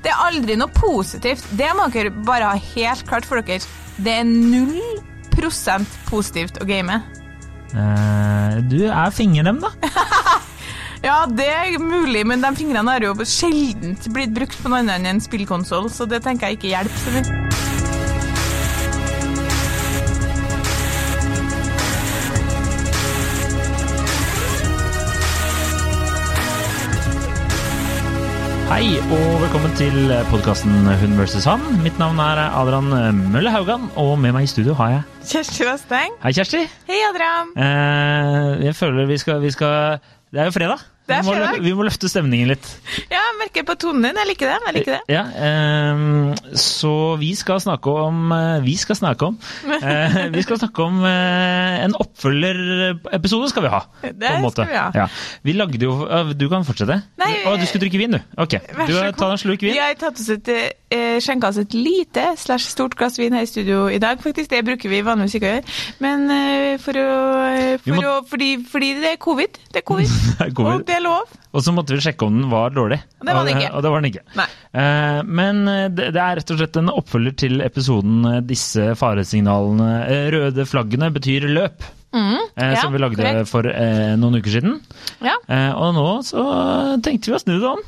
Det er aldri noe positivt. Det må dere bare ha helt klart for dere. Det er null prosent positivt å game. Uh, du er fingernem, da. Ja, det er mulig, men de fingrene har jo sjelden blitt brukt på noe annet enn en spillkonsoll, så det tenker jeg ikke hjelper så mye. Hei og velkommen til podkasten Hun vs. han. Mitt navn er Adrian Mølle Haugan, og med meg i studio har jeg Kjersti Vesteng. Hei, Kjersti. Hei, Adrian. Eh, jeg føler vi skal, vi skal Det er jo fredag. Det er vi, må, fredag. vi må løfte stemningen litt. Ja, jeg merker på tonen din. Jeg liker det. Jeg liker det. Ja, ehm, så vi skal snakke om eh, Vi skal snakke om eh, Vi skal snakke om eh, en oppfølgerepisode skal vi ha. Det på en måte. skal vi ha. Ja. Vi lagde jo eh, Du kan fortsette. Nei, Å, du skulle drikke vin, du. Ok. Du eh, tar en slurk vin. Vi har tatt oss et, eh, skjenka oss et lite slash stort glass vin her i studio i dag, faktisk. Det bruker vi vanligvis ikke å gjøre. Men eh, for å, eh, for må- å fordi, fordi det er covid. Det er covid. Covid. Og det er lov. Og så måtte vi sjekke om den var dårlig. Og det var den ikke. Og det var den ikke. Nei. Eh, men eh, det, det er rett og slett en oppfølger til episoden eh, 'Disse faresignalene Røde flaggene betyr løp'. Mm, eh, ja, som vi lagde korrekt. for eh, noen uker siden. Ja. Eh, og nå så tenkte vi å snu det om.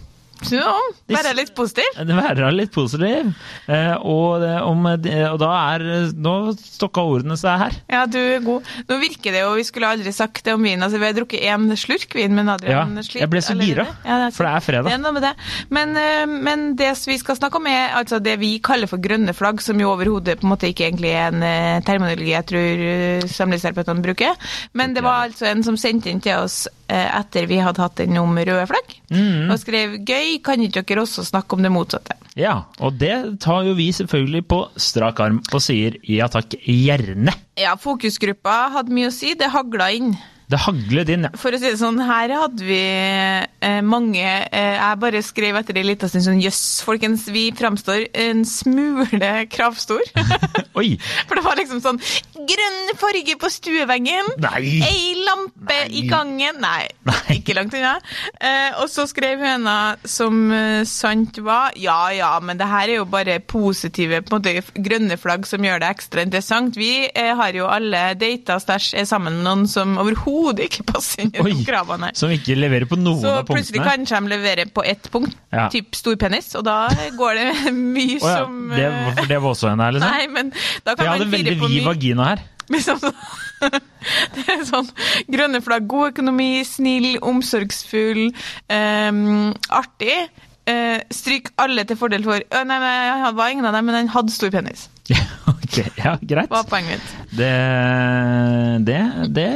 Om. Være litt positiv. Være litt positiv. Eh, og, det, om, og da er Nå stokka ordene seg her. Ja, du er god. Nå virker det jo, vi skulle aldri sagt det om vin. Altså, vi har drukket én slurk vin, men Ja, Adrian sliter jeg ble så gira. Ja, for det er fredag. Det er noe med det. Men, eh, men det vi skal snakke om, er altså det vi kaller for grønne flagg, som jo overhodet på en måte ikke egentlig er en eh, terminologi jeg tror uh, samlivsterapeutene bruker. Men det var altså en som sendte inn til oss eh, etter vi hadde hatt den om røde flagg, Mm. og skrev 'gøy, kan ikke dere også snakke om det motsatte'? Ja, og det tar jo vi selvfølgelig på strak arm og sier ja takk, gjerne. Ja, fokusgruppa hadde mye å si. Det hagla inn. Det haglet inn, ja. For å si det sånn, her hadde vi eh, mange eh, Jeg bare skrev etter det en liten stund sånn Jøss, folkens, vi framstår en smule kravstor. Oi! For det var liksom sånn Grønn farge på stueveggen. Nei. Ei lampe Nei. i gangen. Nei, Nei. ikke langt unna. Eh, og så skrev høna som eh, sant var Ja ja, men det her er jo bare positive på en måte, grønne flagg som gjør det ekstra interessant. Vi eh, har jo alle data stæsj er sammen med noen som overhodet ikke passer inn i de kravene her. Som ikke leverer på noen Så av plutselig punktene. kanskje de leverer på ett punkt, Ja. typ stor penis, og da går det mye oh, ja, som det, eh, var- det var også en her, liksom? Nei, men da For kan jeg man hadde veldig vid vagina her. Liksom, det er sånn grønne flagg, god økonomi, snill, omsorgsfull, um, artig. Uh, stryk alle til fordel for Å, Nei, nei, jeg var ingen av dem, men han hadde stor penis. Ja, ok, ja, greit. var poenget mitt. Det, det, det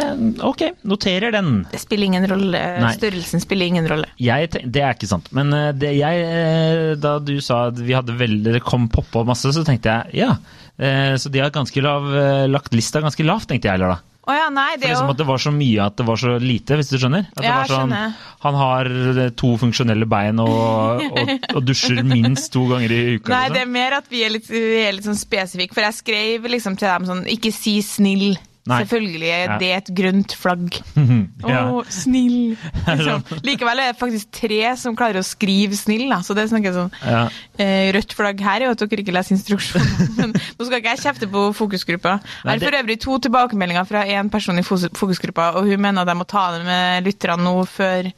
Ok, noterer den. Det spiller ingen rolle. Nei. Størrelsen spiller ingen rolle. Jeg, tenk- det er ikke sant. Men eh, det, jeg, eh, da du sa at vi hadde veldig, det kom poppa masse, så tenkte jeg ja. Eh, Så de har ganske lav, lagt lista ganske lavt, tenkte jeg heller da. Å ja, nei, det liksom at det var så mye at det var så lite, hvis du skjønner? At det Ja, var sånn. Han har eh, to funksjonelle bein og, og, og dusjer minst to ganger i uka. Nei, liksom. det er mer at vi er litt, vi er litt sånn spesifikke, for jeg skrev liksom til dem sånn Ikke si snill. Nei. Selvfølgelig er Ja. det et grønt flagg. Å, Ja. snill. Liksom. Likevel er det faktisk tre som klarer å skrive snill, da. Så det snakker jeg sånn Ja. Eh, Rødt flagg her er jo at dere ikke leser instruksjonen. Men nå skal ikke jeg kjefte på fokusgruppa. Jeg har for øvrig to tilbakemeldinger fra én person i fokusgruppa, og hun mener at jeg må ta det med lytterne nå før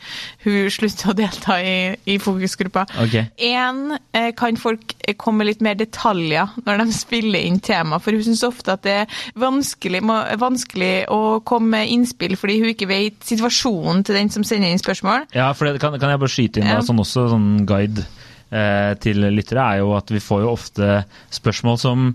hun slutter å delta i, i fokusgruppa. Én En, eh, kan folk eh, komme med litt mer detaljer når de spiller inn tema, for hun syns ofte at det er vanskelig, må, vanskelig å komme med innspill fordi hun ikke vet situasjonen til den som sender inn spørsmål. Ja, for det kan, kan jeg bare skyte inn da, sånn også, sånn guide til lyttere, er jo at vi får jo ofte spørsmål som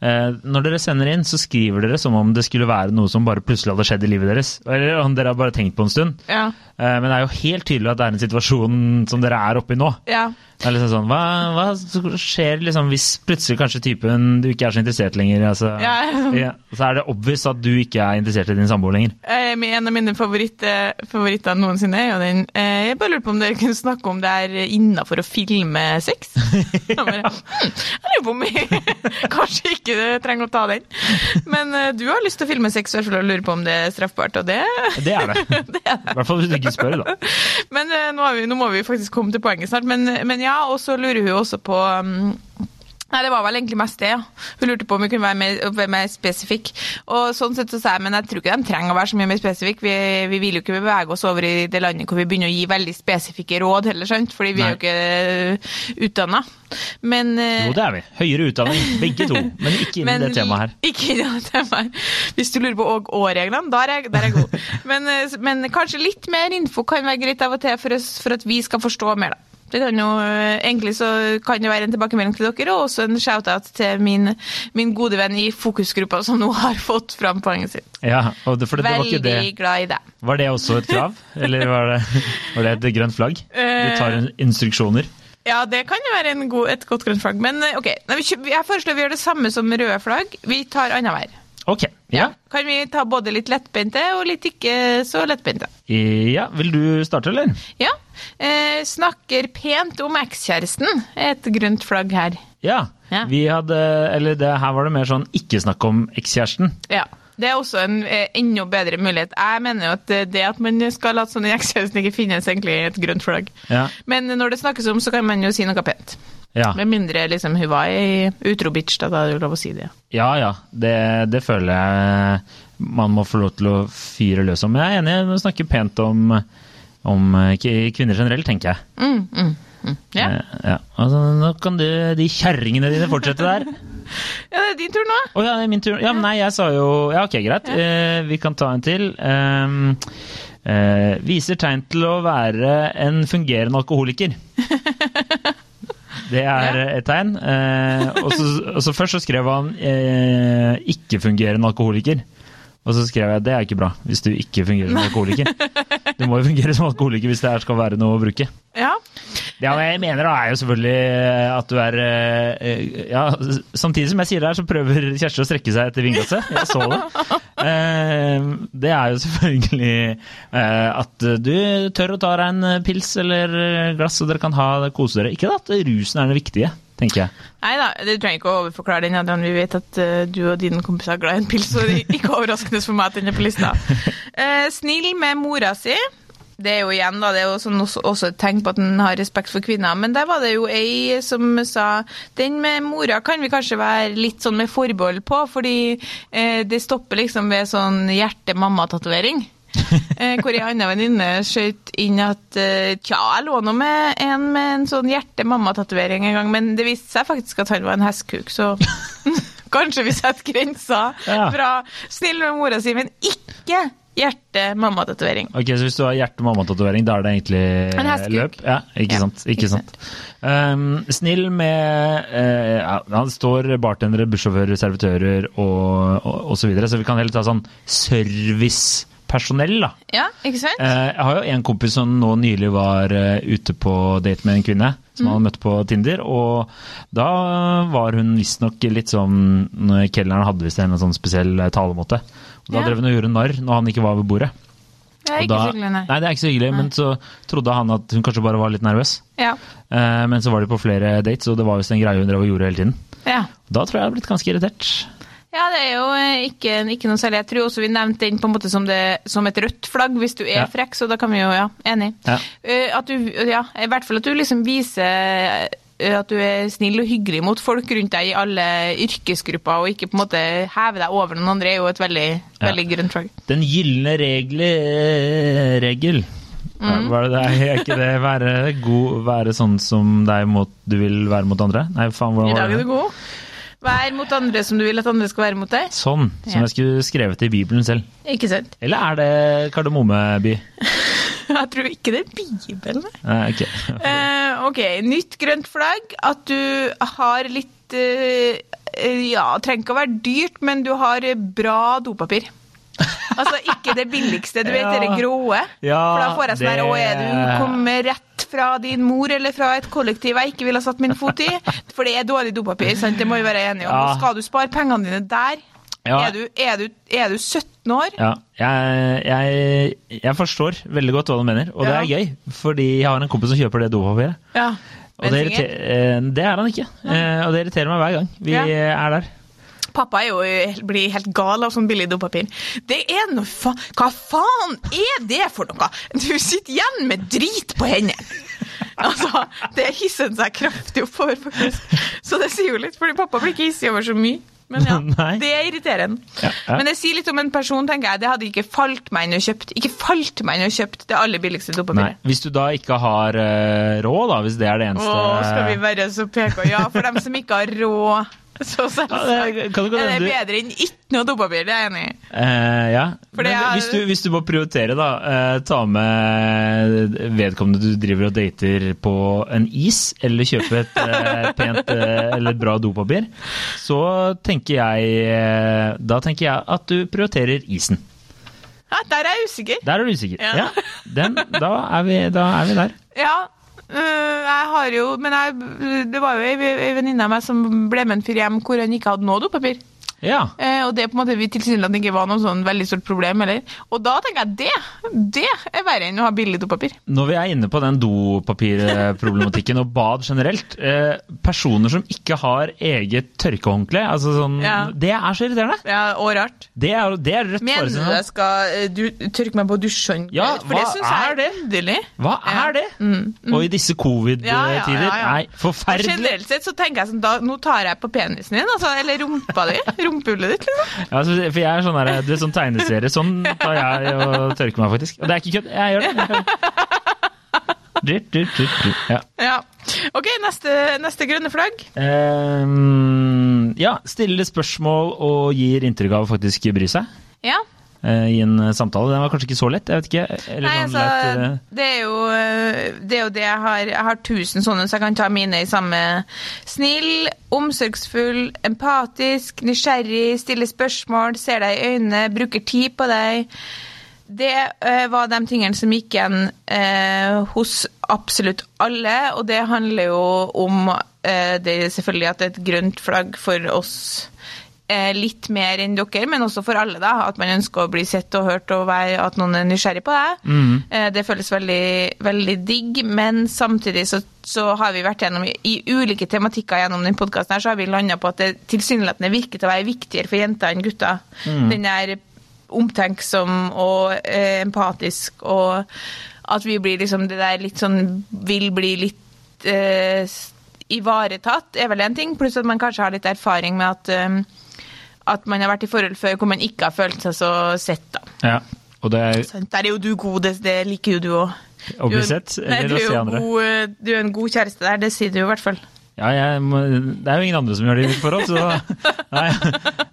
eh, Når dere sender inn, så skriver dere som om det skulle være noe som bare plutselig hadde skjedd i livet deres. Eller om dere har bare tenkt på en stund. Ja. Eh, men det er jo helt tydelig at det er en situasjon som dere er oppi nå. ja. Det er liksom sånn, hva, hva skjer liksom hvis plutselig kanskje typen du ikke er så interessert lenger? Altså, Ja. ja, så er det obvious at du ikke er interessert i din samboer lenger. Eh, En av mine favoritt, eh, favoritter noensinne er jo den eh, Jeg bare lurer på om dere kunne snakke om det er innafor å filme sex. Jeg bare, hm, jeg lurer på om jeg kanskje ikke trenger å ta den. Men du har lyst til å filme sex og lurer på om det er straffbart, og det, Det er det. det er det. I hvert fall hvis du ikke spør, da. Men nå, vi, nå må vi faktisk komme til poenget snart. Men, men ja, ja, og så lurer hun også på um, Nei, det var vel egentlig mest det, ja. Hun lurte på om vi kunne være mer, være mer spesifikk. Og sånn sett så sa jeg, men jeg tror ikke de trenger å være så mye mer spesifikk. Vi, vi vil jo ikke bevege oss over i det landet hvor vi begynner å gi veldig spesifikke råd heller, sant? Fordi vi Nei. er jo ikke utdanna. Men eh, Jo, det er vi. Høyere utdanning, begge to. Men ikke innen i det temaet her. Ikke innen det temaet her. Hvis du lurer på òg og-reglene, der, er- der er jeg god. Men, eh, men kanskje litt mer info kan være greit av og til for, oss, for at vi skal forstå mer, da. Det kan jo, egentlig så kan det være en tilbakemelding til dere, og også en shout-out til min, min gode venn i fokusgruppa som nå har fått fram poenget sitt. Ja, og det, for det, det var ikke Veldig det. glad i det. Var det også et krav? Eller var det, var det et grønt flagg? Du Eh, tar instruksjoner? Ja, det kan jo være en god, et godt grønt flagg. Men eh, ok, jeg foreslår vi gjør det samme som røde flagg. Vi tar annenhver. Ok. Ja. Kan vi ta både litt lettbente og litt ikke så lettbente? ja. Vil du starte, eller? Ja. Eh, snakker pent om ekskjæresten. Et grønt flagg her. Ja. Ja. Vi hadde Eller det, her var det mer sånn ikke snakk om ekskjæresten. Ja. Det er også en eh, enda bedre mulighet. Jeg mener jo at det at man skal late som den ekskjæresten ikke finnes, egentlig et grønt flagg. Ja. Men når det snakkes om, så kan man jo si noe pent. Ja, Med mindre liksom, hun var ei utro bitch, da, da er det jo lov å si det. ja. ja. Det, det føler jeg man må få lov til å fyre løs om. Jeg er enig, vi snakker pent om, om eh, kvinner generelt, tenker jeg. Mm, mm, mm. Ja. Eh, ja. Altså, nå kan du, de kjerringene dine fortsette der. ja, det er din tur nå. Å ja, det er min tur. Ja, men nei, jeg sa jo Ja, ok, greit. Eh, vi kan ta en til. Um, eh, viser tegn til å være en fungerende alkoholiker. Det er Ja. et tegn. Eh, og, så, og så først så skrev han eh, 'ikke-fungerende alkoholiker'. Og så skrev jeg det er ikke bra hvis du ikke fungerer som alkoholiker. Du må jo fungere som alkoholiker hvis det her skal være noe å bruke. Ja. Ja, jeg mener da er jo selvfølgelig at du er eh, Ja, samtidig som jeg sier det her, så prøver Kjersti å strekke seg etter vinglasset. Jeg så det. Eh, Det er jo selvfølgelig eh, at du tør å ta deg en pils eller glass, så dere kan ha kose dere. Ikke at rusen er det viktige, tenker jeg. Nei da, du trenger ikke å overforklare den. Adrian. Vi vet at uh, du og dine kompiser er glad i en pils, så det er ikke overraskende for meg at den er på lista. Uh, snill med mora si. Det er jo igjen da, det er jo sånn også, også et tegn på at den har respekt for kvinner. Men der var det jo ei som sa den med mora kan vi kanskje være litt sånn med forbehold på, fordi eh, det stopper liksom ved sånn hjerte-mamma-tatovering. Eh, hvor ei anna venninne skjøt inn at eh, tja, jeg lå nå med en med en sånn hjerte-mamma-tatovering en gang, men det viste seg faktisk at han var en hestkuk, så kanskje vi setter grensa Ja. fra snill med mora si, men ikke hjerte-mamma-tatovering. Ok, Så hvis du har hjerte-mamma-tatovering, da er det egentlig En løp? Ja, ikke Ja, sant. Ikke sant. Um, snill med uh, ja, Han står bartendere, bussjåfører, servitører og, og, og så videre, så vi kan heller ta sånn servicepersonell, da. Ja, ikke sant? Eh, Jeg har jo en kompis som nå nylig var eh, ute på date med en kvinne som han møtte møtt på Tinder, og da var hun visstnok litt sånn Kelneren hadde visst en sånn spesiell eh, talemåte. Og da Ja. drev hun og gjorde narr når han ikke var ved bordet. det er ikke da, så hyggelig, nei. nei, det er ikke så hyggelig, men så trodde han at hun kanskje bare var litt nervøs. Ja. Eh, men så var de på flere dates, og det var visst en greie hun drev og gjorde hele tiden. ja. Da tror jeg jeg hadde blitt ganske irritert. Ja, det er jo eh, ikke, ikke noe særlig. Jeg tror også vi nevnte den på en måte som, det, som et rødt flagg, hvis du er Ja. frekk, så da kan vi jo, ja, enig. Ja. Eh, At du, ja, I hvert fall at du liksom viser eh, at du er snill og hyggelig mot folk rundt deg i alle yrkesgrupper, og ikke på en måte heve deg over noen andre, er jo et veldig, Ja. veldig grønt flagg. Den gylne regel. Mm. Var det det? Er ikke det være god, være sånn som deg mot du vil være mot andre? Nei, faen, hvordan var det? I dag er du god. Vær mot andre som du vil at andre skal være mot deg. Sånn, som Ja. jeg skulle skrevet i Bibelen selv. Ikke sant? Eller er det Kardemommeby? Jeg tror ikke det er Bibelen. Nei, ok. uh, ok, nytt grønt flagg. At du har litt uh, Ja, trenger ikke å være dyrt, men du har bra dopapir. Altså ikke det billigste, du vet Ja. det gråe. Ja, For da får jeg sånn her Å, er du kommer rett fra din mor eller fra et kollektiv jeg ikke ville ha satt min fot i? For det er dårlig dopapir, sant? det må vi være enige om. Ja. Og skal du spare pengene dine der, Ja. er, du, er, du, er du 17 år? Ja, jeg, jeg, jeg forstår veldig godt hva du mener, og det er gøy. Fordi jeg har en kompis som kjøper det dopapiret. Ja. Og det, eh, det er han ikke, Ja. og det irriterer meg hver gang vi Ja. er der. Pappa jo, blir helt gal av sånn billig dopapir. Det er noe fa... Hva faen er det for noe? Du sitter igjen med drit på hendene. Altså, det hisser han seg kraftig oppover, faktisk. Så det sier jo litt, fordi pappa blir ikke hissig over så mye. Men ja, Nei. det er irriterende. Ja, ja. Men det sier litt om en person, tenker jeg. Det hadde ikke falt meg inn å kjøpt Ikke falt meg inn å kjøpt det aller billigste dopapiret. Hvis du da ikke har uh, råd, da, hvis det er det eneste Å, skal vi være så PK? Ja, for dem som ikke har råd, så selvsagt. det kan det godt Er det bedre enn ikke noe dopapir? Det er jeg enig i. Uh, ja. Men er- hvis, du, hvis du må prioritere, da. Uh, ta med vedkommende du driver og dater på en is, eller kjøpe et uh, pent eller bra dopapir, så tenker jeg Da tenker jeg at du prioriterer isen. Ja, der er jeg usikker. Der er du usikker. Ja. Ja. Den, da, er vi, da er vi der. Ja, jeg har jo Men jeg, det var jo ei venninne av meg som ble med en fyr hjem hvor han ikke hadde noe dopapir. Ja. Eh, og det på en måte vi tilsynelatende ikke var noe sånn veldig stort problem heller. Og da tenker jeg det, det er verre enn å ha billig dopapir. Når vi er inne på den dopapirproblematikken og bad generelt, eh, personer som ikke har eget tørkehåndkle, altså sånn, Ja. det er så irriterende. Ja, og rart. Det er, det er rødt Mener du jeg skal eh, du, tørke meg på dusjen? Ja, For det hva syns jeg er det? underlig. Hva er det? Og i disse covid-tider? Nei, Og forferdelig. generelt sett så tenker jeg sånn, da, nå tar jeg på penisen din, altså, eller rumpa di, rumpehullet ditt, liksom. Ja, altså, for jeg er sånn der, du er sånn tegneserie. Sånn tar jeg og tørker meg, faktisk. Og det er ikke kødd. Jeg gjør det. Jeg gjør det. Dyrt, dyrt, dyrt, dyrt. Ja. Ja. Ok, neste, neste grønne flagg. Um, ja, stiller spørsmål og gir inntrykk av å faktisk bry seg Ja. Eh, i en samtale. Den var kanskje ikke så lett, jeg vet ikke. Eller Nei, altså, lett, eh, det er jo det, er jo det jeg har. Jeg har tusen sånne, så jeg kan ta mine i samme. Snill, omsorgsfull, empatisk, nysgjerrig, stiller spørsmål, ser deg i øynene, bruker tid på deg. Det var de tingene som gikk igjen øh, hos absolutt alle, og det handler jo om øh, det selvfølgelig at det er et grønt flagg for oss eh, litt mer enn dere, men også for alle. da, At man ønsker å bli sett og hørt, og være, at noen er nysgjerrig på deg. Eh, det føles veldig, veldig digg, men samtidig så, så har vi vært gjennom i, ulike tematikker gjennom den podkasten så har vi landa på at det tilsynelatende virker til å være viktigere for jenter enn gutter. Den er omtenksom og eh, empatisk, og at vi blir liksom det der litt sånn Vil bli litt eh, ivaretatt, er vel en ting. Pluss at man kanskje har litt erfaring med at eh, at man har vært i forhold før hvor man ikke har følt seg så sett. da. ja. Og det er? Der er jo du god, det, det liker jo du òg. å bli sett, eller å se andre. god, eh, du er en god kjæreste der, det sier du jo i hvert fall. Ja, jeg det er jo ingen andre som gjør det i mitt forhold, så nei,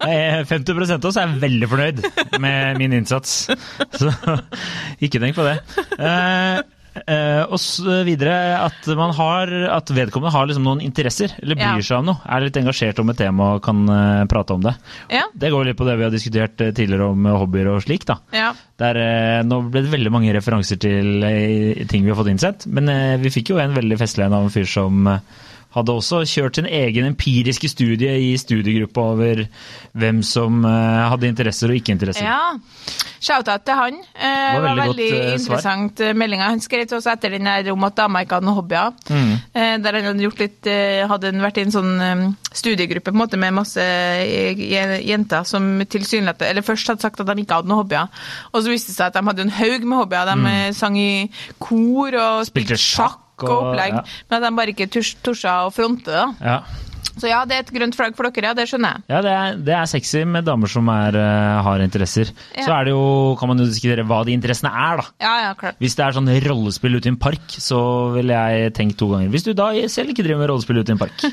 jeg er 50 av oss er veldig fornøyd med min innsats. Så ikke tenk på det. Eh, og så videre at, man har, at vedkommende har liksom noen interesser, eller bryr Ja. seg om noe. Er litt engasjert om et tema og kan eh, prate om det. Ja, Det går litt på det vi har diskutert eh, tidligere om eh, hobbyer og slik. da. ja. Der, eh, nå ble det veldig mange referanser til eh, ting vi har fått innsett, men eh, vi fikk jo en veldig festlig en av en fyr som eh, hadde også kjørt sin egen empiriske studie i studiegruppa over hvem som eh, hadde interesser og ikke interesser. ja. Shout-out til han. Eh, var det var veldig veldig, godt, eh, svar. interessant eh, melding. Han skrev til oss etter den der om at damer ikke hadde noen hobbyer. Mm. Der han hadde gjort litt Hadde vært i en sånn studiegruppe på en måte med masse jenter som tilsynelatende Eller først hadde sagt at de ikke hadde noen hobbyer, og så viste det seg at de hadde en haug med hobbyer. De mm. sang i kor og. Spilte sjakk og opplegg, ja. men at de bare ikke turs- tursa å fronte det. Ja. Så ja, det er et grønt flagg for dere, ja, det skjønner jeg. Ja, det er, det er sexy med damer som er, eh, har interesser. Ja. Så er det jo, kan man jo diskutere hva de interessene er, da. Ja, ja, klart. Hvis det er sånn rollespill ute i en park, så ville jeg tenkt to ganger. Hvis du da selv ikke driver med rollespill ute i en park.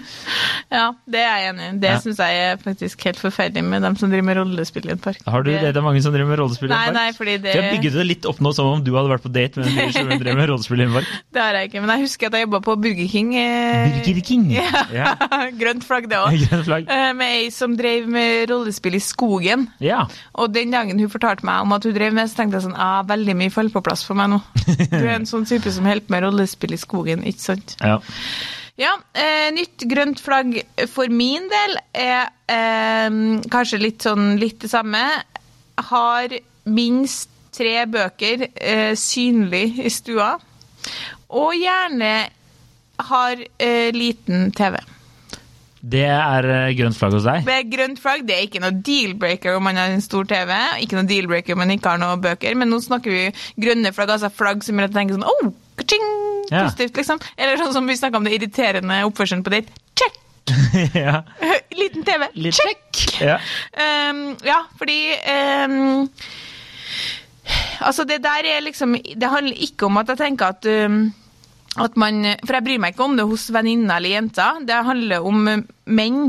Ja, det er jeg enig i. Det Ja. syns jeg er faktisk helt forferdelig med dem som driver med rollespill i en park. Har du det... Det er mange som driver med rollespill i en park? nei, nei, fordi det For jeg bygget det litt opp nå som om du hadde vært på date med en som drev med rollespill i en park. Det har jeg ikke, men jeg husker at jeg jobba på Burger King. eh, Burger King! Ja. Ja. Grønt flagg, det òg. Flagg. Med ei som drev med rollespill i skogen. Ja. Og den dagen hun fortalte meg om at hun drev med, så tenkte jeg sånn ah, veldig mye faller på plass for meg nå. Du er en sånn type som holder på med rollespill i skogen, ikke sant? ja. Ja, eh, nytt grønt flagg for min del er eh, kanskje litt sånn litt det samme. Har minst tre bøker eh, synlig i stua. Og gjerne har eh, liten TV. Det er eh, grønt flagg hos deg? Det er grønt flagg. Det er ikke noe deal-breaker om man har en stor TV. Ikke noe deal-breaker om man ikke har noen bøker. Men nå snakker vi grønne flagg, altså flagg som gjør at jeg tenker sånn oh, ka-ching! Ja. Positivt, liksom. Eller sånn som vi snakka om det irriterende oppførselen på date. Check! ja. Liten TV. Litt Check! Ja. Um, ja, fordi um, Altså, det der er liksom Det handler ikke om at jeg tenker at um, at man, For jeg bryr meg ikke om det hos venninner eller jenter. Det handler om menn,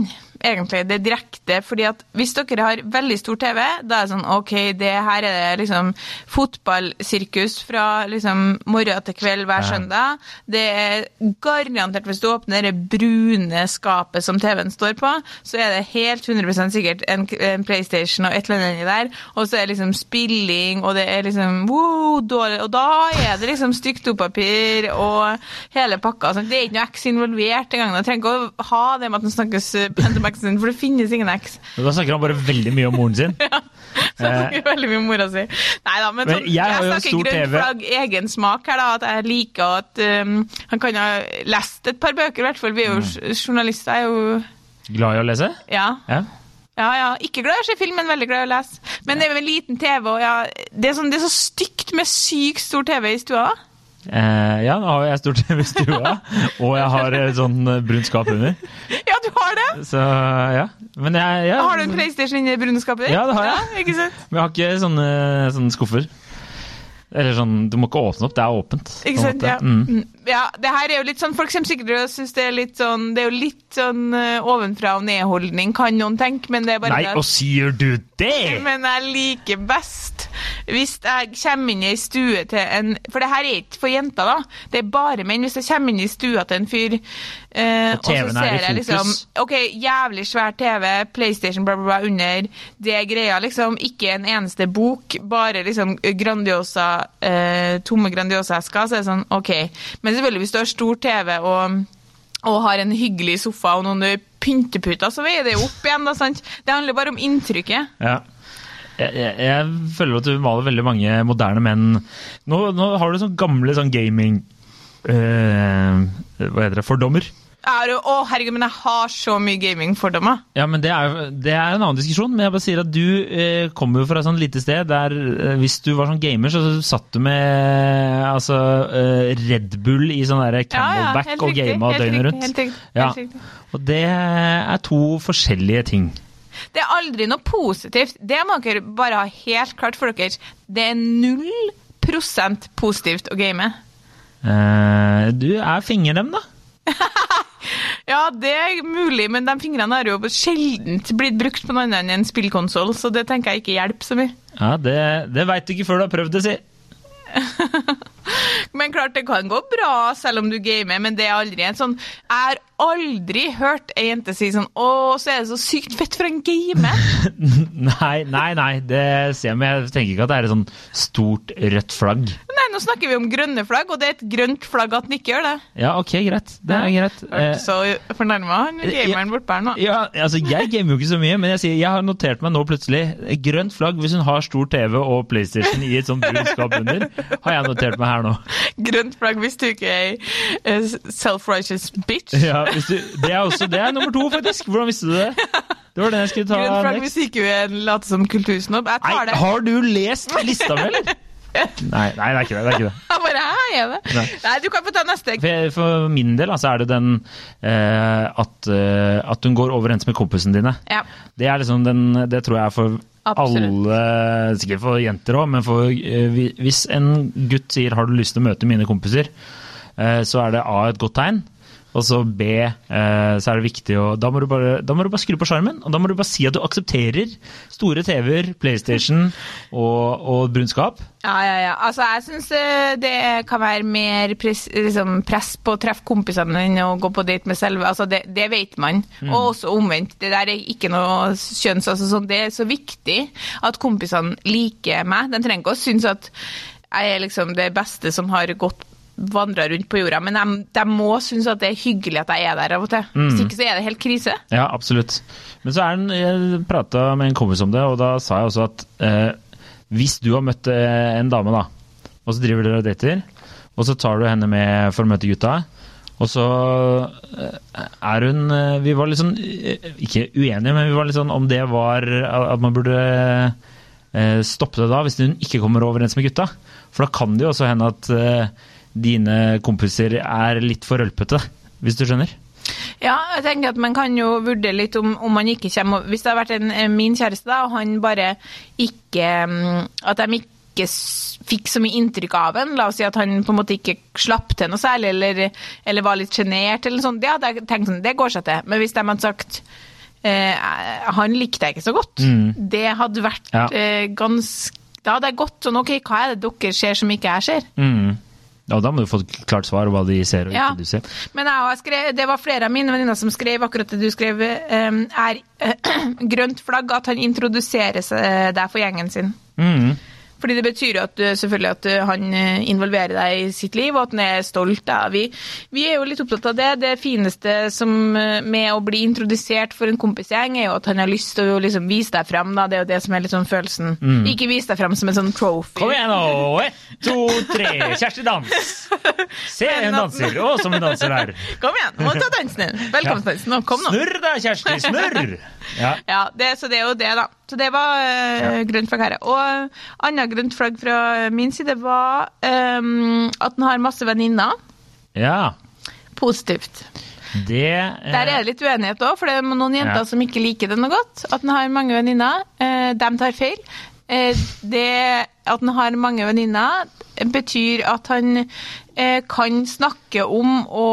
egentlig. Det direkte. fordi at hvis dere har veldig stor TV, da er det sånn OK, det her er det liksom fotballsirkus fra liksom morgen til kveld hver Ja. søndag. Det er garantert, hvis du åpner det brune skapet som TV-en står på, så er det helt 100 sikkert en, en PlayStation og et eller annet der, og så er det liksom spilling, og det er liksom wow, dårlig, og da er det liksom stygt dopapir og hele pakka. sånn. Det er ikke noe X involvert engang. Du trenger ikke å ha det med at den snakkes eh, sin, for det finnes ingen eks. Da snakker han bare veldig mye om moren sin. Så jeg snakker veldig mye om mora si. Neida, men, Men sånn, jeg har jo snakker grønt grønn flagg, egen smak her, da. At jeg liker at um, Han kan ha lest et par bøker, i hvert fall. Vi er jo Mm. journalister. er jo Glad i å lese? Ja. Ja. Ja, ja. Ikke glad i å se film, men veldig glad i å lese. Men det er jo en liten TV, og ja, det, er sånn, det er så stygt med sykt stor TV i stua. da. Eh, ja, nå har jeg stort sett stua, og jeg har sånn eh, brunt skap under. Ja, du har det! Så ja. Men jeg, ja, Har du en PlayStation inni det brune skapet ditt? Ja, det har jeg. Ja? Men jeg har ikke sånne, sånne skuffer. Eller sånn, Du må ikke åpne opp, det er åpent. Ikke sant, ja. Mm. Ja. Det her er jo litt sånn, Folk kommer sikkert synes det er litt sånn Det er jo litt sånn eh, ovenfra og ned-holdning, kan noen tenke, men det er bare Nei, og sier du det?! Men jeg liker best hvis jeg kommer inn i ei stue til en For det her er ikke for jenter, da. Det er bare menn. Hvis jeg kommer inn i stua til en fyr, eh, Og og så er ser jeg liksom. OK, jævlig svær TV, PlayStation, bla, bla, bla under. Det er greia, liksom. Ikke en eneste bok, bare liksom Grandiosa, eh, tomme Grandiosa-esker. Så er det sånn, OK. Men selvfølgelig, hvis du har stor TV og og har en hyggelig sofa og noen pynteputer, så veier det jo opp igjen. da, sant? Det handler bare om inntrykket. Ja. Jeg, jeg, jeg føler at du maler veldig mange moderne menn. Nå, nå har du sånn gamle sånn gaming eh, Hva heter det? Fordommer. Har jo- Å, herregud, men jeg har så mye gamingfordommer. Ja, men det er, det er en annen diskusjon. Men jeg bare sier at du eh, kommer jo fra et sånt lite sted der eh, hvis du var sånn gamer, så satt du med altså, eh, Red Bull i sånn derre Camelback helt og riktig, gama døgnet rundt. Helt riktig, Ja. helt riktig. Og det er to forskjellige ting. Det er aldri noe positivt. Det må dere bare ha helt klart for dere. Det er null prosent positivt å game. Eh, du er fingerdem, da. Ja, det er mulig, men de fingrene har jo sjelden blitt brukt på noe annet enn en spillkonsoll, så det tenker jeg ikke hjelper så mye. Ja, Det, det veit du ikke før du har prøvd det, si. Men klart, det kan gå bra selv om du gamer, men det er aldri en sånn Jeg har aldri hørt ei jente si sånn Å, så er det så sykt fett for en gamer. Nei, nei, nei, det ser jeg, men jeg tenker ikke at det er et sånn stort rødt flagg. Nei, nå snakker vi om grønne flagg, og det er et grønt flagg at den ikke gjør det. Ja, ok, greit. Det er greit. Hørte Eh, så fornærma han gameren bortpå her nå. ja, altså Jeg gamer jo ikke så mye, men jeg sier jeg har notert meg nå plutselig grønt flagg hvis hun har stor TV og PlayStation i et sånt brunskap under. Har jeg notert meg her nå. Grønt flagg hvis du ikke er self-righteous bitch. Ja, du, det er også det er nummer to, faktisk. Hvordan visste du det? Det var den jeg skulle ta Grønt flagg next. hvis ikke du er en som kultursnobb. Jeg Nei, tar det. har du lest lista mi, eller? Nei, nei, det er ikke det. det, er ikke det. Jeg bare, hæ, er det? Nei. Nei, du kan få ta neste. For, for min del altså, er det den eh, at, eh, at hun går overens med kompisene dine. Ja. Det er liksom den, det tror jeg er for Alle, sikkert for jenter òg, men for, eh, hvis en gutt sier 'har du lyst til å møte mine kompiser', eh, så er det A et godt tegn. Og så B, eh, så er det viktig å Da må du bare, da må du bare skru på skjermen, og da må du bare si at du aksepterer store TV-er, PlayStation og, og brunskap. Ja, ja, ja. Altså, jeg syns det kan være mer press, liksom, press på å treffe kompisene enn å gå på date med selve. Altså, det, det vet man. Og også omvendt. Det der er ikke noe kjønns... Altså, sånn, det er så viktig at kompisene liker meg. De trenger ikke å synes at jeg er liksom det beste som har gått vandra rundt på jorda, men de, de må synes at det er hyggelig at jeg er der av og til. Hvis ikke så er det helt krise. Ja, absolutt. Men så er den, jeg prata med en kompis om det, og da sa jeg også at eh, hvis du har møtt eh, en dame, da, og så driver dere og dater, og så tar du henne med for å møte gutta, og så eh, er hun eh, Vi var litt sånn Ikke uenige, men vi var litt sånn om det var At man burde stoppe det da, hvis hun ikke kommer overens med gutta. For da kan det jo også hende at dine kompiser er litt for rølpete, hvis du skjønner? Ja, jeg tenker at man kan jo vurdere litt om, om man ikke kommer Hvis det har vært en, min kjæreste, da, og han bare ikke mm, At de ikke fikk så mye inntrykk av en, la oss si at han på en måte ikke slapp til noe særlig, eller, eller var litt sjenert, eller sånt. det hadde jeg tenkt sånn, det går seg til. Men hvis de hadde sagt eh, han likte jeg ikke så godt, det hadde vært Ja. eh, ganske Da hadde jeg gått sånn, OK, hva er det dere ser som ikke jeg ser? Mm. Og da må du få et klart svar hva de ser og Ja. ikke du ser. Men skrevet, det var flere av mine venninner som skrev akkurat det du skrev, eh, er grønt flagg at han introduserer seg der for gjengen sin. Mm. Fordi det betyr jo at, eh, selvfølgelig at eh, han eh, involverer deg i sitt liv, og at han er stolt. Da. Vi, vi er jo litt opptatt av det. Det fineste som, med å bli introdusert for en kompisgjeng, er jo at han har lyst til å liksom vise deg fram. Da. Det er jo det som er litt sånn følelsen. Ikke vise deg fram som en sånn trophy. Kom igjen nå! Ett, to, tre. Kjersti dans! Se, hun danser. Å, som hun danser her. Kom igjen, må ta dansen din. Velkomstdansen. Kom nå. Snurr da, Kjersti, snurr! Ja. Ja, det, så det er jo det, da. Så det var uh, grønt flagg her. Og annet grønt flagg fra min side var um, at han har masse venninner. ja. Positivt. Det eh, Der er det litt uenighet òg, for det er noen jenter Ja. som ikke liker det noe godt. At han har mange venninner. Uh, de tar feil. Eh, det at han har mange venninner, betyr at han eh, kan snakke om å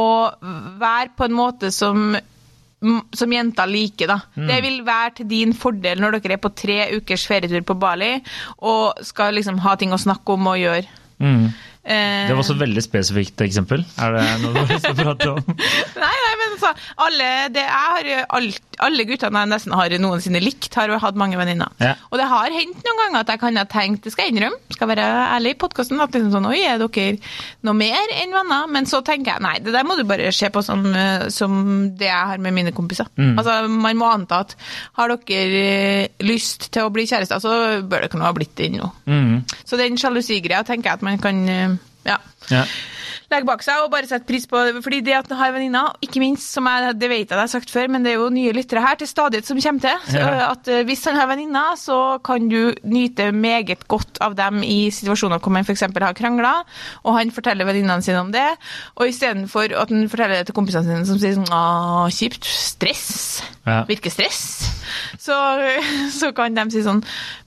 være på en måte som som jenter liker, da. Mm. Det vil være til din fordel når dere er på tre ukers ferietur på Bali og skal liksom ha ting å snakke om og gjøre. mm. Eh, Det var også et veldig spesifikt eksempel. Er det noe du å prate om? Nei, nei, men altså, alle, har alt, alle guttene jeg nesten har noensinne likt, har hatt mange venninner. Ja. Og det har hendt noen ganger at jeg kan ha tenkt, det skal jeg innrømme, skal være ærlig i podkasten, at liksom sånn, oi, er dere noe mer enn venner? Men så tenker jeg, nei, det der må du bare se på som, eh, som det jeg har med mine kompiser. Mm. Altså, man må anta at har dere eh, lyst til å bli kjærester, så bør dere nå ha blitt det nå. Mm. Så den sjalusigreia tenker jeg at man kan, eh, ja Ja. Legge bak seg og bare sette pris på det. Fordi det at han har venninner, ikke minst, som jeg, det vet jeg har sagt før, men det er jo nye lyttere her til stadighet som kommer til. Så Ja. at eh, Hvis han har venninner, så kan du nyte meget godt av dem i situasjoner hvor man f.eks. har krangla, og han forteller venninnene sine om det. Og istedenfor at han forteller det til kompisene sine som sier sånn Å, kjipt. Stress. Ja. Virker stress. Så, så kan de si sånn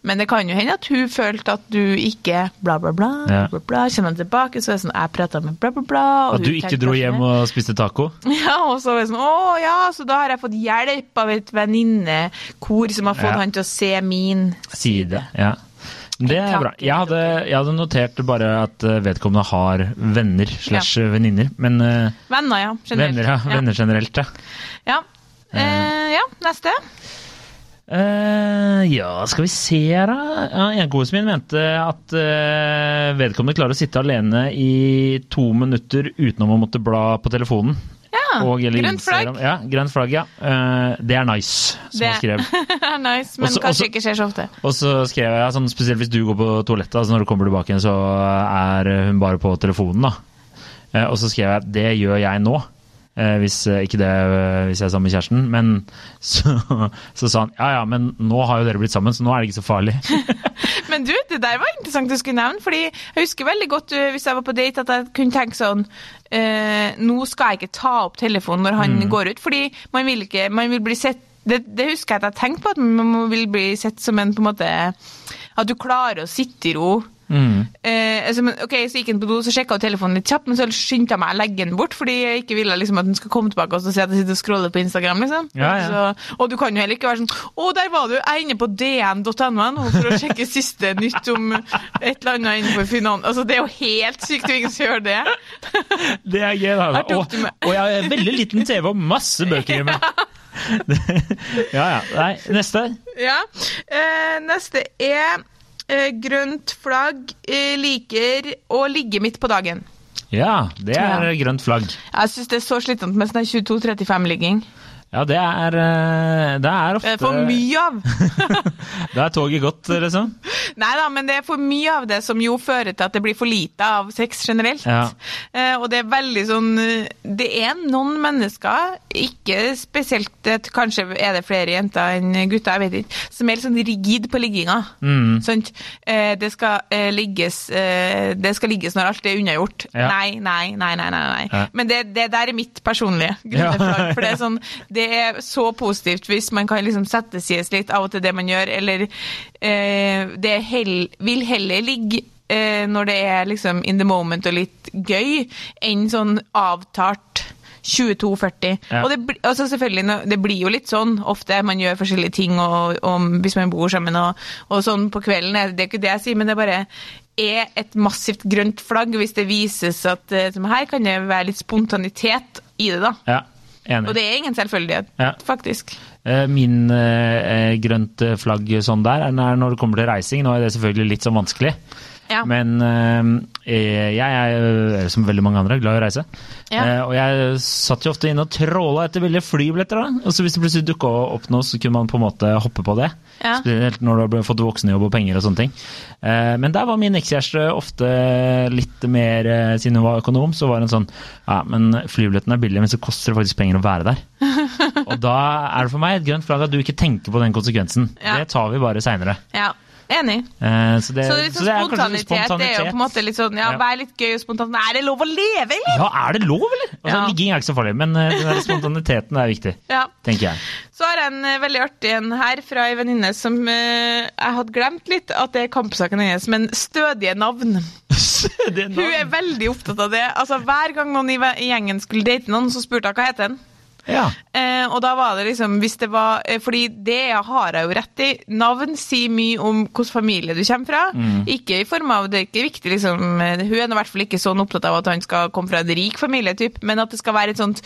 Men det kan jo hende at hun følte at du ikke bla, bla, bla. Ja. bla, bla. Kommer tilbake, så er det sånn Jeg prata med bla, bla, bla. og At du ikke dro hjem og spiste taco? Ja, og så var det sånn Å ja, så da har jeg fått hjelp av et venninnekor som har fått Ja. han til å se min Side. Ja. Det er bra. Jeg hadde, jeg hadde notert bare at eh, vedkommende har venner slash venninner. Men eh, venner, ja. Generelt. venner, ja. Venner generelt, ja. Ja. Eh, ja, neste. Eh, ja, skal vi se her, da. Ja, Enkosen min mente at uh, vedkommende klarer å sitte alene i to minutter uten å måtte bla på telefonen. Ja, Og, grønt flagg. Ja, grønt flagg, ja. Uh, det er nice, som Det han skrev. er nice, men Også- kanskje også- ikke skjer så ofte. Og så skrev jeg, sånn, spesielt hvis du går på toalettet, altså når du kommer tilbake igjen, så er hun bare på telefonen, da. Og så skrev jeg det gjør jeg nå. Eh, hvis, eh, ikke det eh, hvis jeg er sammen med kjæresten, men så, så sa han ja ja, men nå har jo dere blitt sammen, så nå er det ikke så farlig. Men du, det der var interessant du skulle nevne, fordi jeg husker veldig godt hvis jeg var på date at jeg kunne tenke sånn eh, Nå skal jeg ikke ta opp telefonen når han går ut, fordi man vil ikke Man vil bli sett det, det husker jeg at jeg tenkte på, at man vil bli sett som en på en måte At du klarer å sitte i ro. Mm. Eh, altså, men, ok, Så gikk han på do, så sjekka telefonen litt kjapt, men så skyndte jeg meg å legge den bort, fordi jeg ikke ville liksom, at den skulle komme tilbake og så si at jeg sitter og scroller på Instagram. liksom. Ja, ja. Så, og du kan jo heller ikke være sånn Å, der var du! Jeg er inne på dn.no nå for å sjekke siste nytt om et eller annet innenfor finans. Altså, det er jo helt sykt å ikke gjøre det. Det er gøy, da. Og, og jeg har veldig liten TV og masse bøker hjemme. ja ja. Nei, neste. Ja. Eh, neste er grønt flagg eh, liker å ligge midt på dagen. Ja, det er Ja. grønt flagg. Jeg syns det er så slitsomt med sånn 22-35-ligging. Ja, det er, eh, det er Det ofte er for mye av. Da er toget gått, liksom. Nei da, men det er for mye av det som jo fører til at det blir for lite av sex generelt. Ja. Eh, og det er veldig sånn eh, Det er noen mennesker, ikke spesielt eh, Kanskje er det flere jenter enn gutter, jeg vet ikke, som er litt sånn rigid på ligginga. Mm. Eh, det, skal, eh, ligges, eh, det skal ligges når alt er unnagjort. Ja. Nei, nei, nei. nei, nei, nei. Ja. Men det, det der er mitt personlige grunnlag. For det er, sånn, det er så positivt hvis man kan liksom sette sies litt av og til det man gjør, eller eh, det hell, vil heller ligge eh, når det er liksom in the moment og litt gøy, enn sånn avtalt 22-40. Ja. Og det, altså selvfølgelig, det blir jo litt sånn ofte. Man gjør forskjellige ting og, og hvis man bor sammen og, og sånn på kvelden. Det er ikke det jeg sier, men det bare er et massivt grønt flagg hvis det vises at eh, som her kan det være litt spontanitet i det, da. Ja, enig. Og det er ingen selvfølgelighet, Ja. faktisk. Eh, Min eh, grønt flagg sånn der er når det kommer til reising. Nå er det selvfølgelig litt sånn vanskelig. Ja. Men eh, jeg er, eh, som veldig mange andre, glad i å reise. Ja. Eh, og jeg satt jo ofte inne og tråla etter billige flybilletter. da. Og så hvis det plutselig dukka opp noe, så kunne man på en måte hoppe på det. Ja. Spesielt når du har fått voksenjobb og penger og sånne ting. Eh, men der var min ekskjæreste ofte litt mer eh, Siden hun var økonom, så var hun sånn Ja, men flybilletten er billig, men så koster det faktisk penger å være der. og da er det for meg et grønt flagg at du ikke tenker på den konsekvensen. Ja. Det tar vi bare seinere. Ja, enig. Eh, så det, Så det er så sånn det er spontanitet, det er jo på en måte litt sånn, ja, vær litt gøy og spontan. Er det lov å leve, eller? Ja, er det lov, eller? Altså, Ja. Ligging er ikke så farlig, men eh, den spontaniteten er viktig, Ja. tenker jeg. Så har jeg en eh, veldig artig en her fra ei venninne som uh, jeg hadde glemt litt at det er kampsaken hennes, men stødige navn. stødige navn. Hun er veldig opptatt av det. Altså Hver gang noen i i gjengen skulle date noen, så spurte hun hva heter han. Ja. Eh, og da var det liksom hvis det var, eh, Fordi det har jeg jo rett i. Navn sier mye om hvilken familie du kommer fra. Ikke i form av, Det er ikke viktig, liksom eh, Hun er i hvert fall ikke sånn opptatt av at han skal komme fra en rik familie, typ, men at det skal være et sånt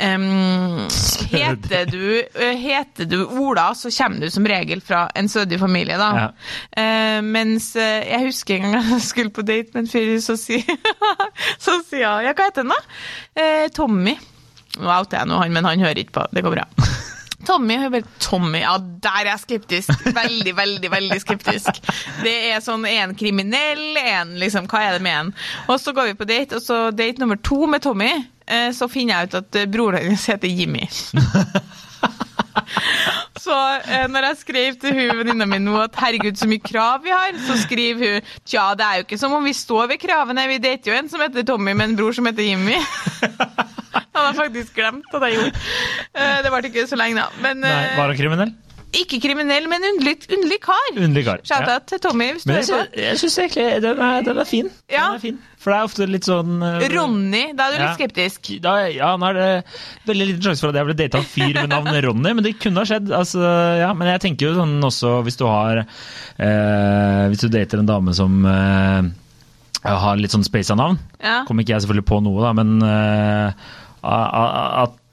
Um, heter, du, eh, heter du Ola, så kommer du som regel fra en stødig familie, da. Ja. Uh, mens uh, jeg husker en gang jeg skulle på date med en fyr, så sier så sier jeg Ja, hva heter han, da? Uh, Tommy. Nå outer jeg nå han, men han hører ikke på. Det går bra. Tommy, Tommy, ja, der er jeg skeptisk. Veldig, veldig, veldig skeptisk. Det er sånn en kriminell, en liksom Hva er det med en? Og så går vi på date, og så date nummer to med Tommy. eh, Så finner jeg ut at eh, broren hennes heter Jimmy. Så eh, når jeg skrev til hun venninna mi nå at herregud, så mye krav vi har, så skriver hun tja, det er jo ikke som om vi står ved kravene, vi dater jo en som heter Tommy med en bror som heter Jimmy. Han har faktisk glemt at jeg gjorde. Eh, Det varte ikke så lenge, da. Men Nei, eh, var han kriminell? Ikke kriminell, men underlig, underlig kar. Underlig kar. Shout-out til Tommy hvis du hører på. jeg syns egentlig den er, den er fin. Ja. Den er fin. For det er ofte litt sånn uh, Ronny, da er du Ja. litt skeptisk. Da, ja, nå er det veldig liten sjanse for at jeg ble data av en fyr med navnet Ronny, men det kunne ha skjedd. Altså, ja, men jeg tenker jo sånn også hvis du har uh, Hvis du dater en dame som eh, har litt sånn spaisa navn, Ja. kommer ikke jeg selvfølgelig på noe, da, men eh,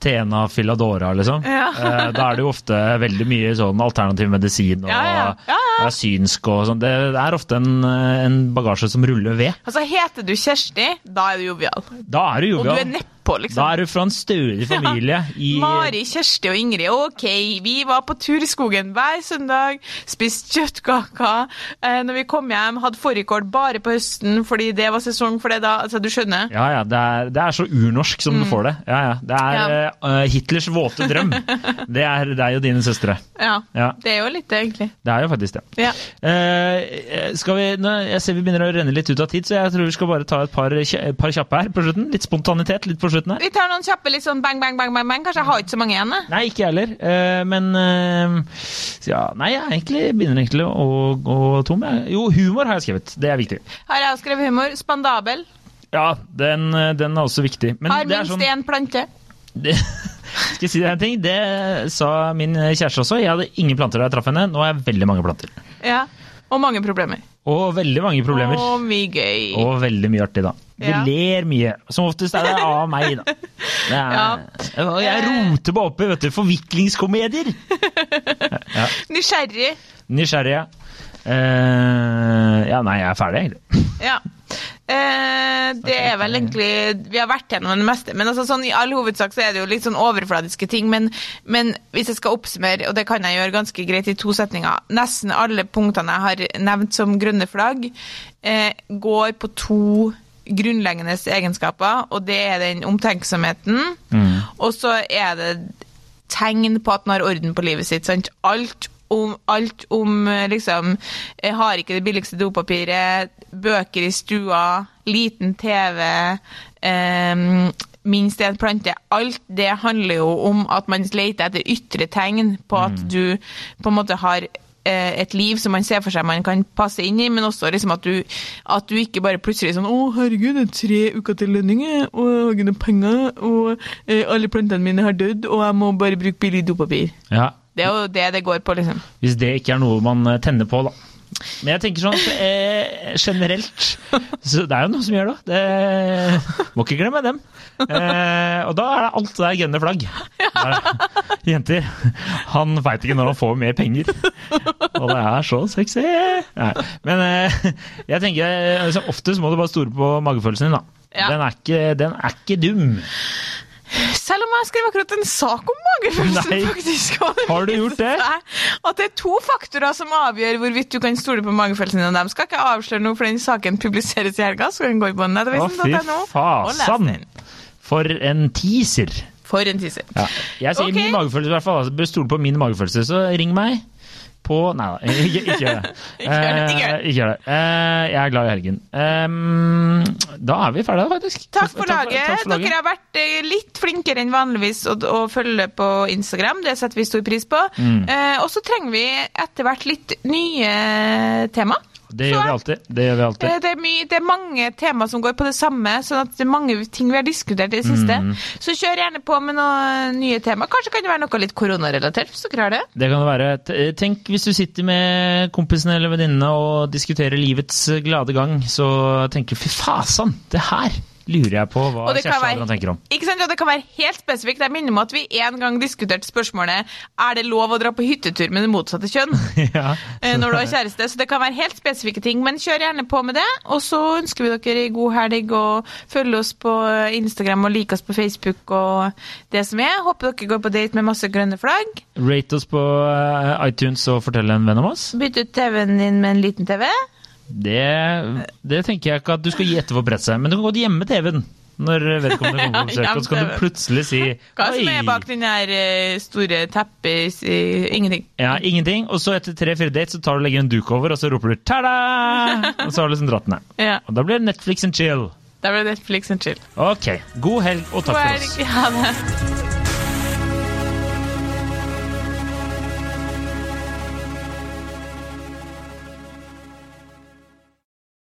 A- A- Filadora, liksom. Ja. Eh, da er det jo ofte veldig mye sånn alternativ medisin og Ja, ja. Er synsk og sånn. Det, er ofte en, en bagasje som ruller ved. Altså, heter du Kjersti, da er du jovial. Da er du Og du jovial. er nedpå, liksom. Da er du fra en stødig familie i Mari, Kjersti og Ingrid, ok, vi var på tur i skogen hver søndag, spiste kjøttkaker. Eh, når vi kom hjem, hadde fårikål bare på høsten, fordi det var sesong for det da. Altså, du skjønner? Ja, ja. Det er, det er så urnorsk som du får det. Ja, ja. Det er Mm. Ja. uh, Hitlers våte drøm. Det er deg og dine søstre. Ja. Ja. Det er jo litt det, egentlig. Det er jo faktisk det. Ja. Uh, skal vi, nå, jeg ser vi begynner å renne litt ut av tid, så jeg tror vi skal bare ta et par, par kjappe her på slutten. Litt spontanitet litt på slutten her. Vi tar noen kjappe litt sånn bang, bang, bang, bang, bang. Kanskje jeg har ikke så mange igjen, jeg. Nei, ikke jeg heller. Uh, men uh, ja, Nei, jeg egentlig begynner egentlig å gå tom. jeg. Jo, humor har jeg skrevet. Det er viktig. Har jeg skrevet humor. Spandabel. Ja, den, den er også viktig. Men Har det minst sånn, én plante. det, Skal jeg si deg en ting? Det sa min kjæreste også. Jeg hadde ingen planter da jeg traff henne. Nå har jeg veldig mange planter. Ja. Og mange problemer. Og veldig mange problemer. Og mye gøy. Og veldig mye artig, da. Vi Ja. ler mye. Som oftest er det av meg, da. Er, Ja. Jeg roter meg opp i vet du, forviklingskomedier! Nysgjerrig. Nysgjerrig. Eh, ja, nei, jeg er ferdig, egentlig. Ja. Eh, det er vel egentlig Vi har vært gjennom det meste. Men altså, sånn, i all hovedsak så er det jo litt sånn overfladiske ting. Men, men hvis jeg skal oppsummere, og det kan jeg gjøre ganske greit i to setninger Nesten alle punktene jeg har nevnt som grønne flagg, eh, går på to grunnleggende egenskaper, og det er den omtenksomheten, og så er det tegn på at man har orden på livet sitt. Sant? Alt om, alt om eh, liksom Jeg har ikke det billigste dopapiret, bøker i stua, liten TV, eh, minst én plante. Alt det handler jo om at man leter etter ytre tegn på at du på en måte har eh, et liv som man ser for seg man kan passe inn i, men også liksom at, du, at du ikke bare plutselig sånn 'Å, herregud, det er tre uker til lønning, og jeg har ikke noe penger, og eh, alle plantene mine har dødd, og jeg må bare bruke billig dopapir'. Ja. Det er jo det det går på, liksom. Hvis det ikke er noe man eh, tenner på, da. Men jeg tenker sånn eh, generelt så Det er jo noen som gjør det. det må ikke glemme dem. Eh, og da er det alt det er grønne flagg. Der, jenter, han veit ikke når han får mer penger. Og det er så sexy! Nei. Men eh, jeg tenker liksom, oftest må du bare stole på magefølelsen din, da. Ja. Den, er ikke, den er ikke dum. Selv om jeg skrev akkurat en sak om magefølelsen, faktisk. Har du gjort det? At det er to faktorer som avgjør hvorvidt du kan stole på magefølelsen din. dem skal ikke avsløre noe, for den saken publiseres i helga, så kan den gå på nettavisen.no og lese den. For en teaser. For en teaser. Ja. Jeg sier okay. min magefølelse, i hvert fall. Altså, bør stole på min magefølelse, så ring meg på Nei da, ikke, ikke gjør det. Ikke gjør det, ikke gjør det. Eh, gjør det. Eh, jeg er glad i helgen. Ehm, da er vi ferdige, faktisk. Takk for laget. takk for laget. Dere har vært eh, litt flinkere enn vanligvis å, å følge på Instagram. Det setter vi stor pris på. Mm. Eh, og så trenger vi etter hvert litt nye tema. Det gjør vi alltid. Det gjør vi alltid. Eh, Det er, mye, det er mange tema som går på det samme, sånn at det er mange ting vi har diskutert i det siste. Mm. Så kjør gjerne på med noen nye tema. Kanskje kan det være noe litt koronarelatert, hvis dere har det. Det kan det være. Tenk hvis du sitter med kompisene eller venninnene og diskuterer livets glade gang, så tenker du fy fasan, det her lurer jeg på hva Kjersti Adrian tenker om. Ikke sant? Og det kan være helt spesifikt. Jeg minner om at vi en gang diskuterte spørsmålet er det lov å dra på hyttetur med det motsatte kjønn ja. eh, når du har kjæreste. Så det kan være helt spesifikke ting. Men kjør gjerne på med det. Og så ønsker vi dere god helg, og følg oss på Instagram og like oss på Facebook og det som er. Håper dere går på date med masse grønne flagg. Rate oss på eh, iTunes og fortell en venn om oss. Bytt ut TV-en din med en liten TV. Det, det tenker jeg ikke at du skal gi etter for presset, men du kan godt gjemme TV-en når vedkommende kommer på besøk, Ja, og så kan du plutselig si Hva som er bak den der eh, store teppet? Ingenting. Ja, ingenting. Og så etter tre-fire dates så tar du og legger en duk over, og så roper du 'ta-da!' Og så har du liksom dratt ned. Ja. Og da blir det Netflix and chill. Da blir det Netflix and chill. Ok. God helg, og takk God for helg. oss. Ha det.